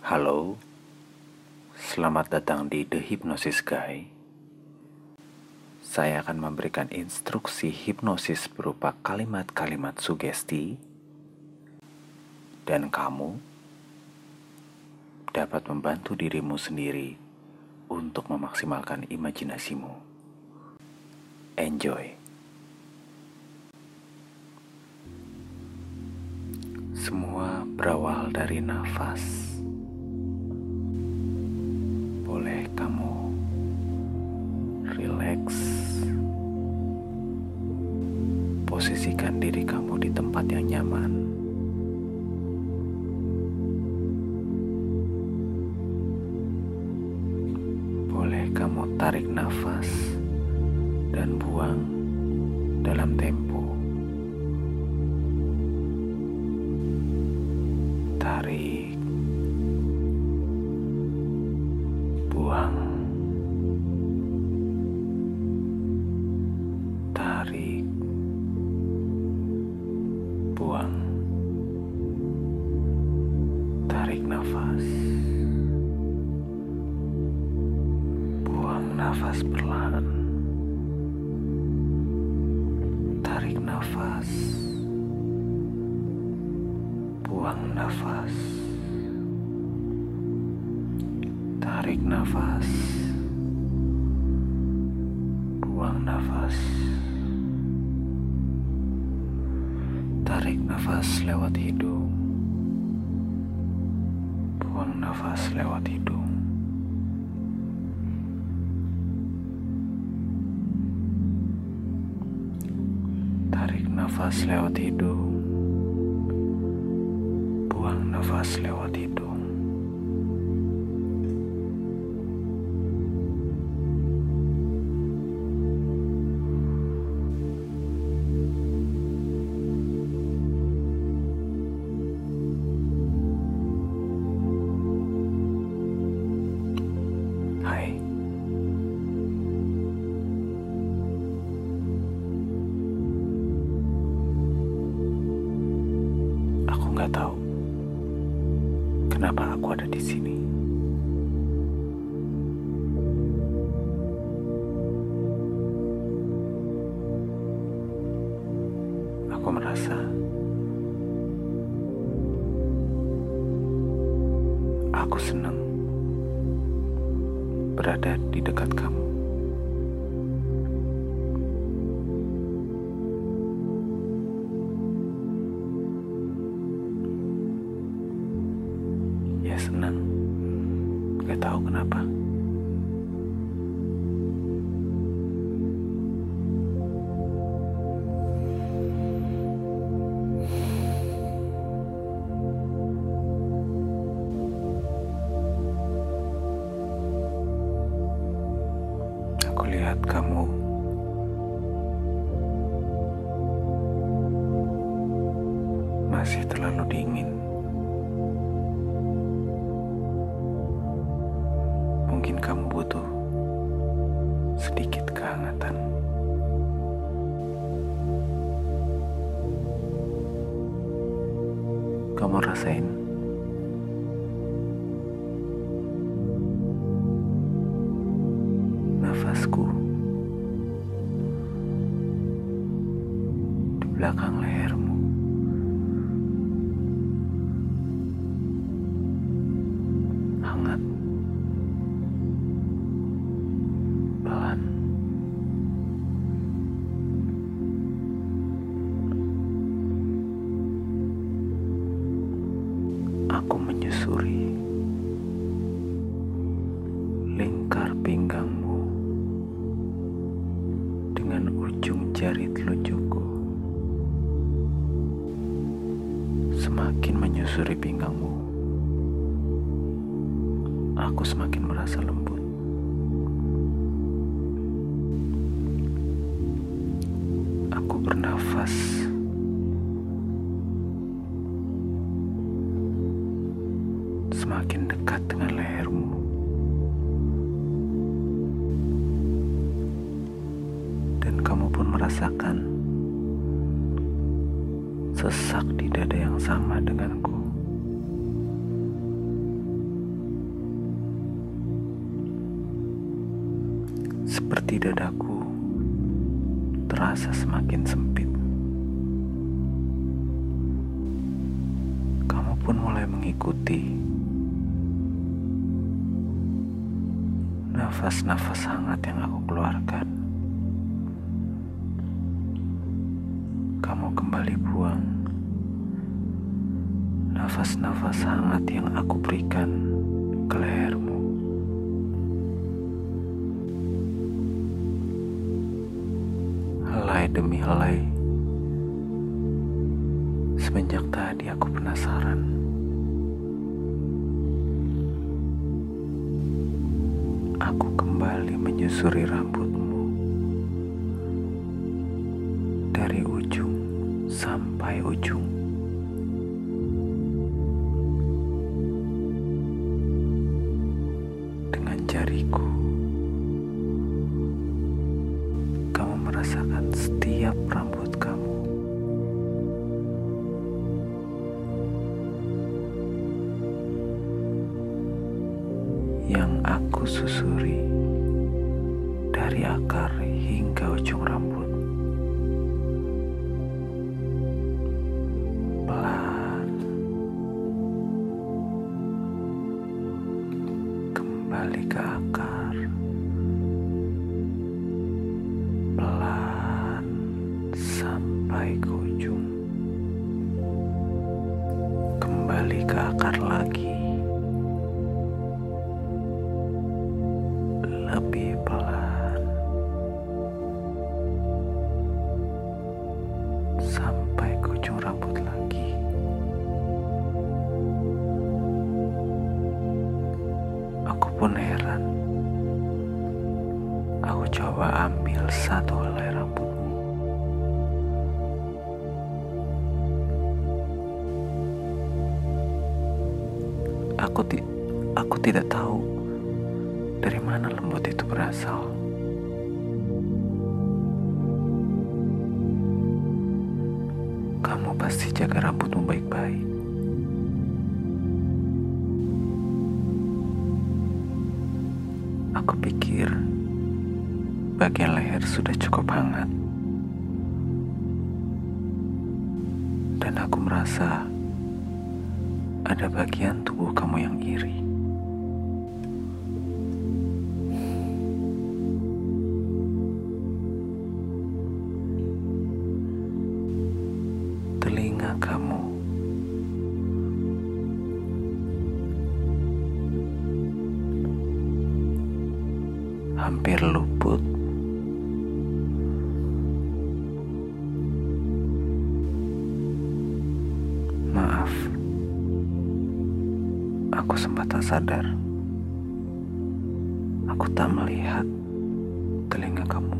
Halo, selamat datang di The Hypnosis Guy. Saya akan memberikan instruksi hipnosis berupa kalimat-kalimat sugesti, dan kamu dapat membantu dirimu sendiri untuk memaksimalkan imajinasimu. Enjoy! Semua berawal dari nafas. Posisikan diri kamu di tempat yang nyaman. Boleh kamu tarik nafas dan buang dalam tempo. Tarik nafas. Buang nafas. Tarik nafas. Buang nafas. Tarik nafas lewat hidung buang nafas lewat hidung. Nafas lewat hidung. Buang nafas lewat hidung. Berada di dekat kamu. Mungkin kamu butuh sedikit kehangatan. Kamu rasain menyusuri pinggangmu, aku semakin merasa lembut. Aku bernafas semakin dekat dengan lehermu. Dan kamu pun merasakan sesak di dada yang sama denganku. Seperti dadaku terasa semakin sempit. Kamu pun mulai mengikuti nafas-nafas hangat yang aku keluarkan. Kamu kembali buang nafas-nafas hangat yang aku berikan ke lehermu. Demi helai, semenjak tadi aku penasaran. Aku kembali menyusuri rambutmu dari ujung sampai ujung. Yang aku susuri dari akar hingga ujung rambut. Pun heran. Aku coba ambil satu helai rambutmu. Aku ti aku tidak tahu dari mana lembut itu berasal. Kamu pasti jaga rambutmu Aku pikir bagian leher sudah cukup hangat. Dan aku merasa ada bagian tubuh kamu yang iri. Sadar. Aku tak melihat telinga kamu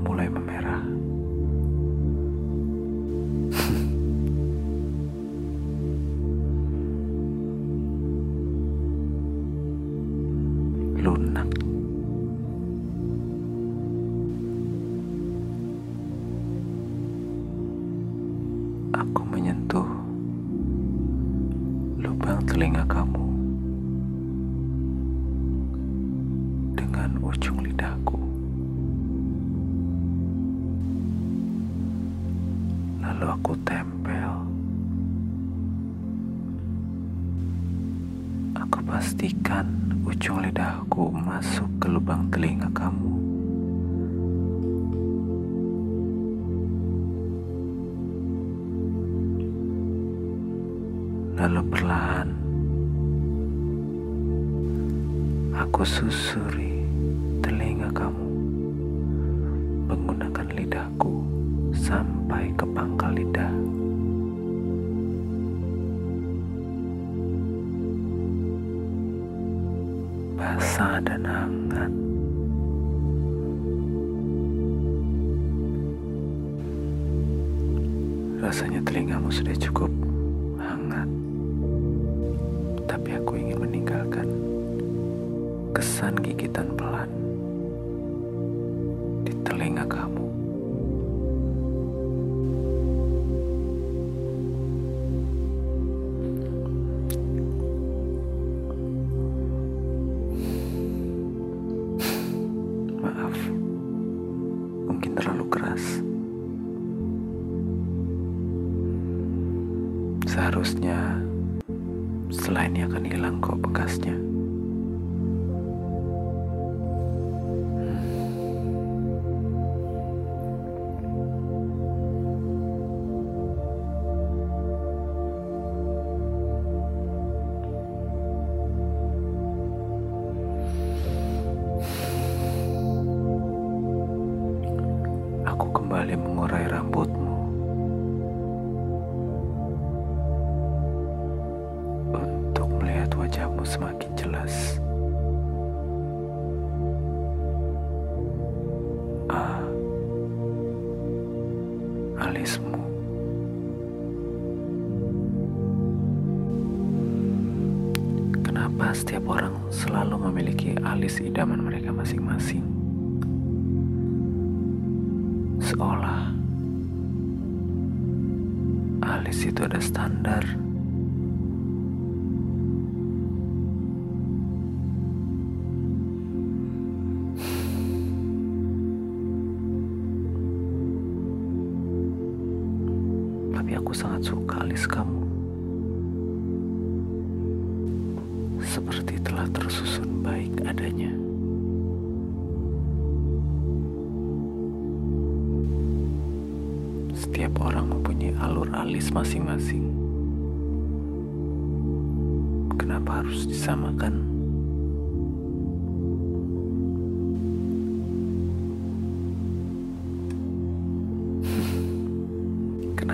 pastikan ujung lidahku masuk ke lubang telinga kamu. Lalu perlahan aku susuri aku ingin meninggalkan kesan gigitan pelan idaman mereka masing-masing? Seolah alis itu ada standar.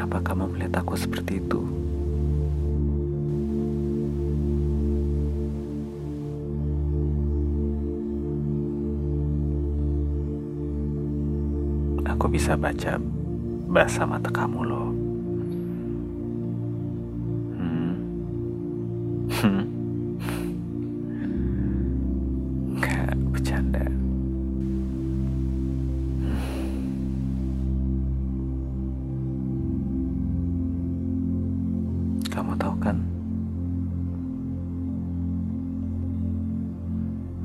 Kenapa kamu melihat aku seperti itu? Aku bisa baca bahasa mata kamu loh.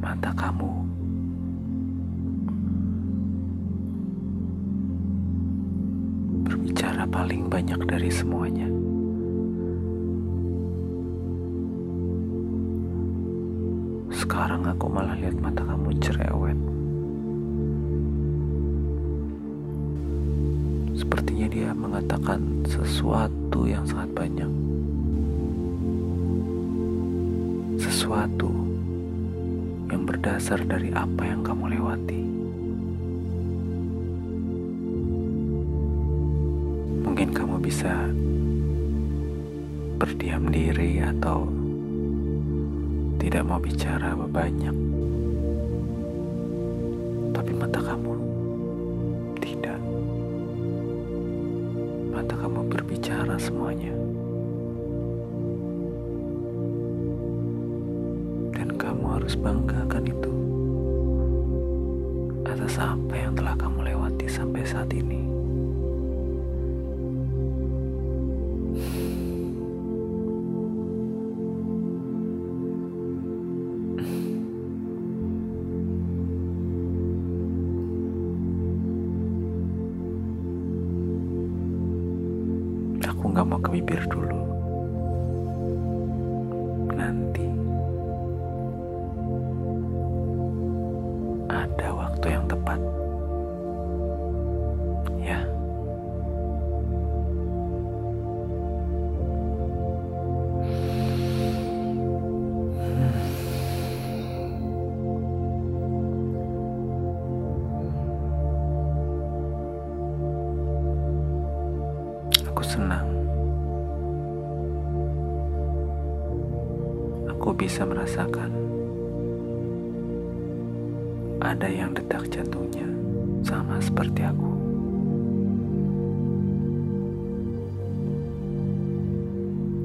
Mata kamu berbicara paling banyak dari semuanya. Sekarang aku malah lihat mata kamu cerewet. Sepertinya dia mengatakan sesuatu yang sangat banyak. Berdasar dari apa yang kamu lewati. Mungkin kamu bisa berdiam diri atau tidak mau bicara banyak. Tapi mata kamu tidak. Mata kamu berbicara semuanya. Dan kamu harus banggakan nggak mau ke bibir dulu. Nanti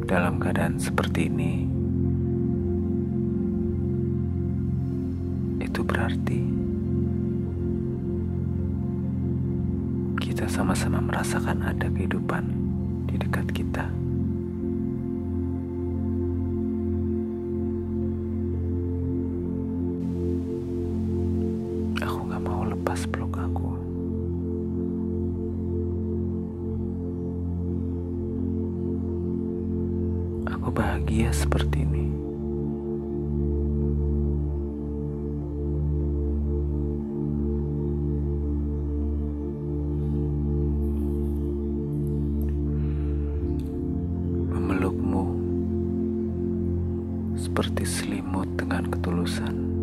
Dalam keadaan seperti ini, itu berarti kita sama-sama merasakan ada kehidupan di dekat kita. Seperti selimut dengan ketulusan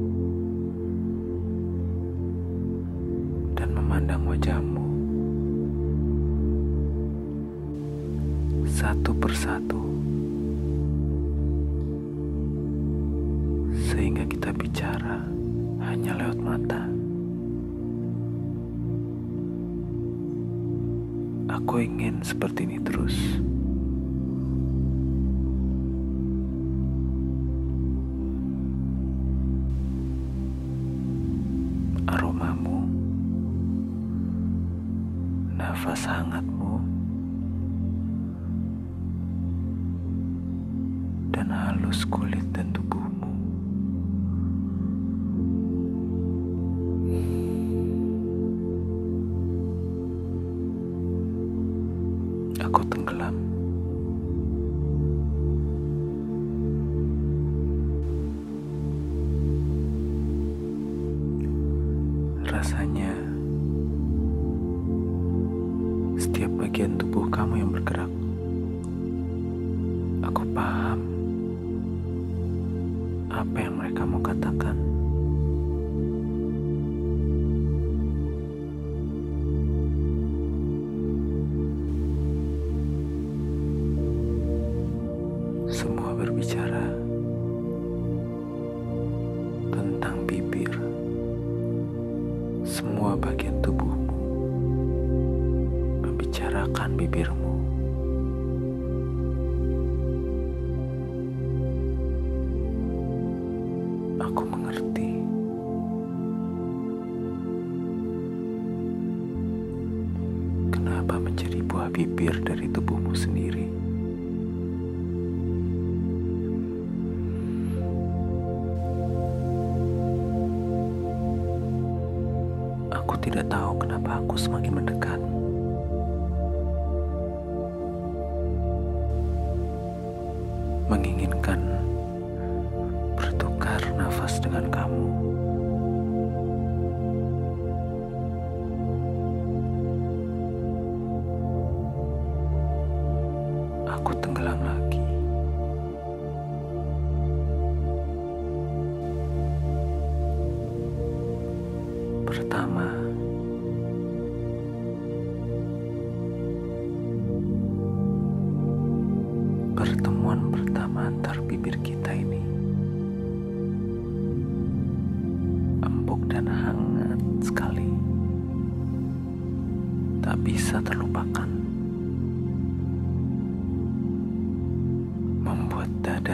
nafas hangatmu, dan halus kulit mereka dari tubuhmu sendiri? Aku tidak tahu kenapa aku semakin mendekat. Menginginkan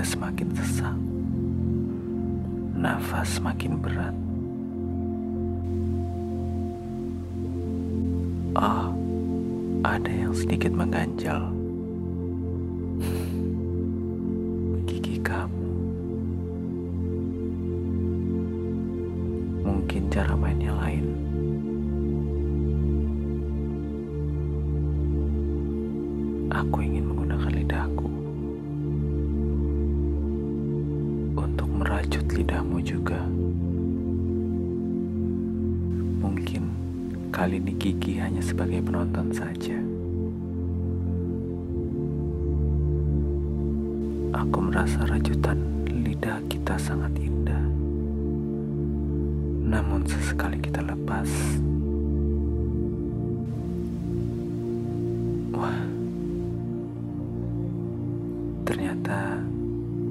semakin sesak, nafas semakin berat. Oh, ada yang sedikit mengganjal. Gigi kamu. Mungkin cara mainnya lain. Aku ingin menggunakan lidahku merajut lidahmu juga. Mungkin kali ini Gigi hanya sebagai penonton saja. Aku merasa rajutan lidah kita sangat indah. Namun sesekali kita lepas. Wah. Ternyata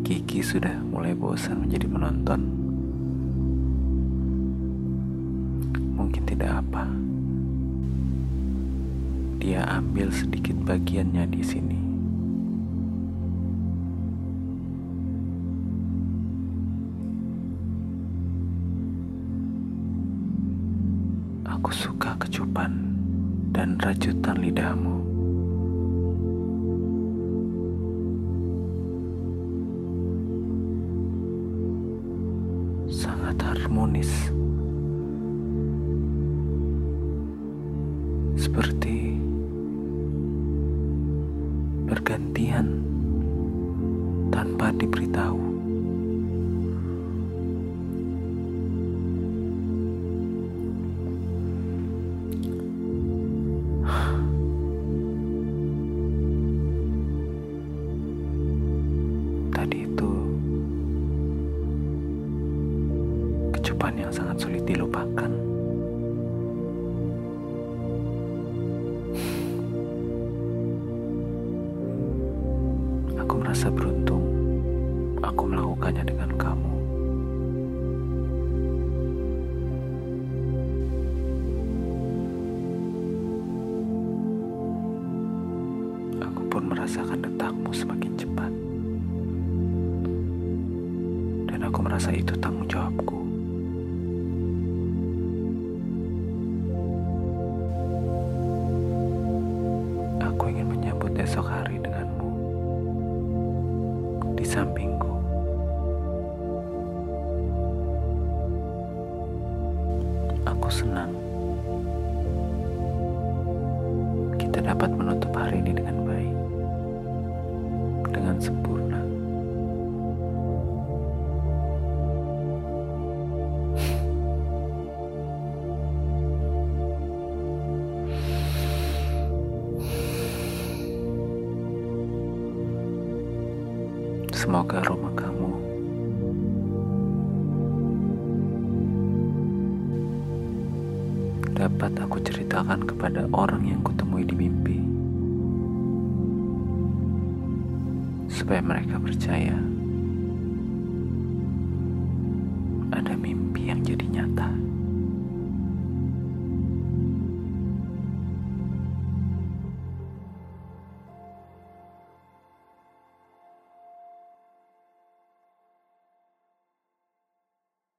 Gigi sudah bosan menjadi penonton. Mungkin tidak apa. Dia ambil sedikit bagiannya di sini. tanpa diberitahu. Pun merasakan detakmu semakin cepat. Dan aku merasa itu tanggung jawabku. Semoga rumah kamu dapat aku ceritakan kepada orang yang kutemui di mimpi, supaya mereka percaya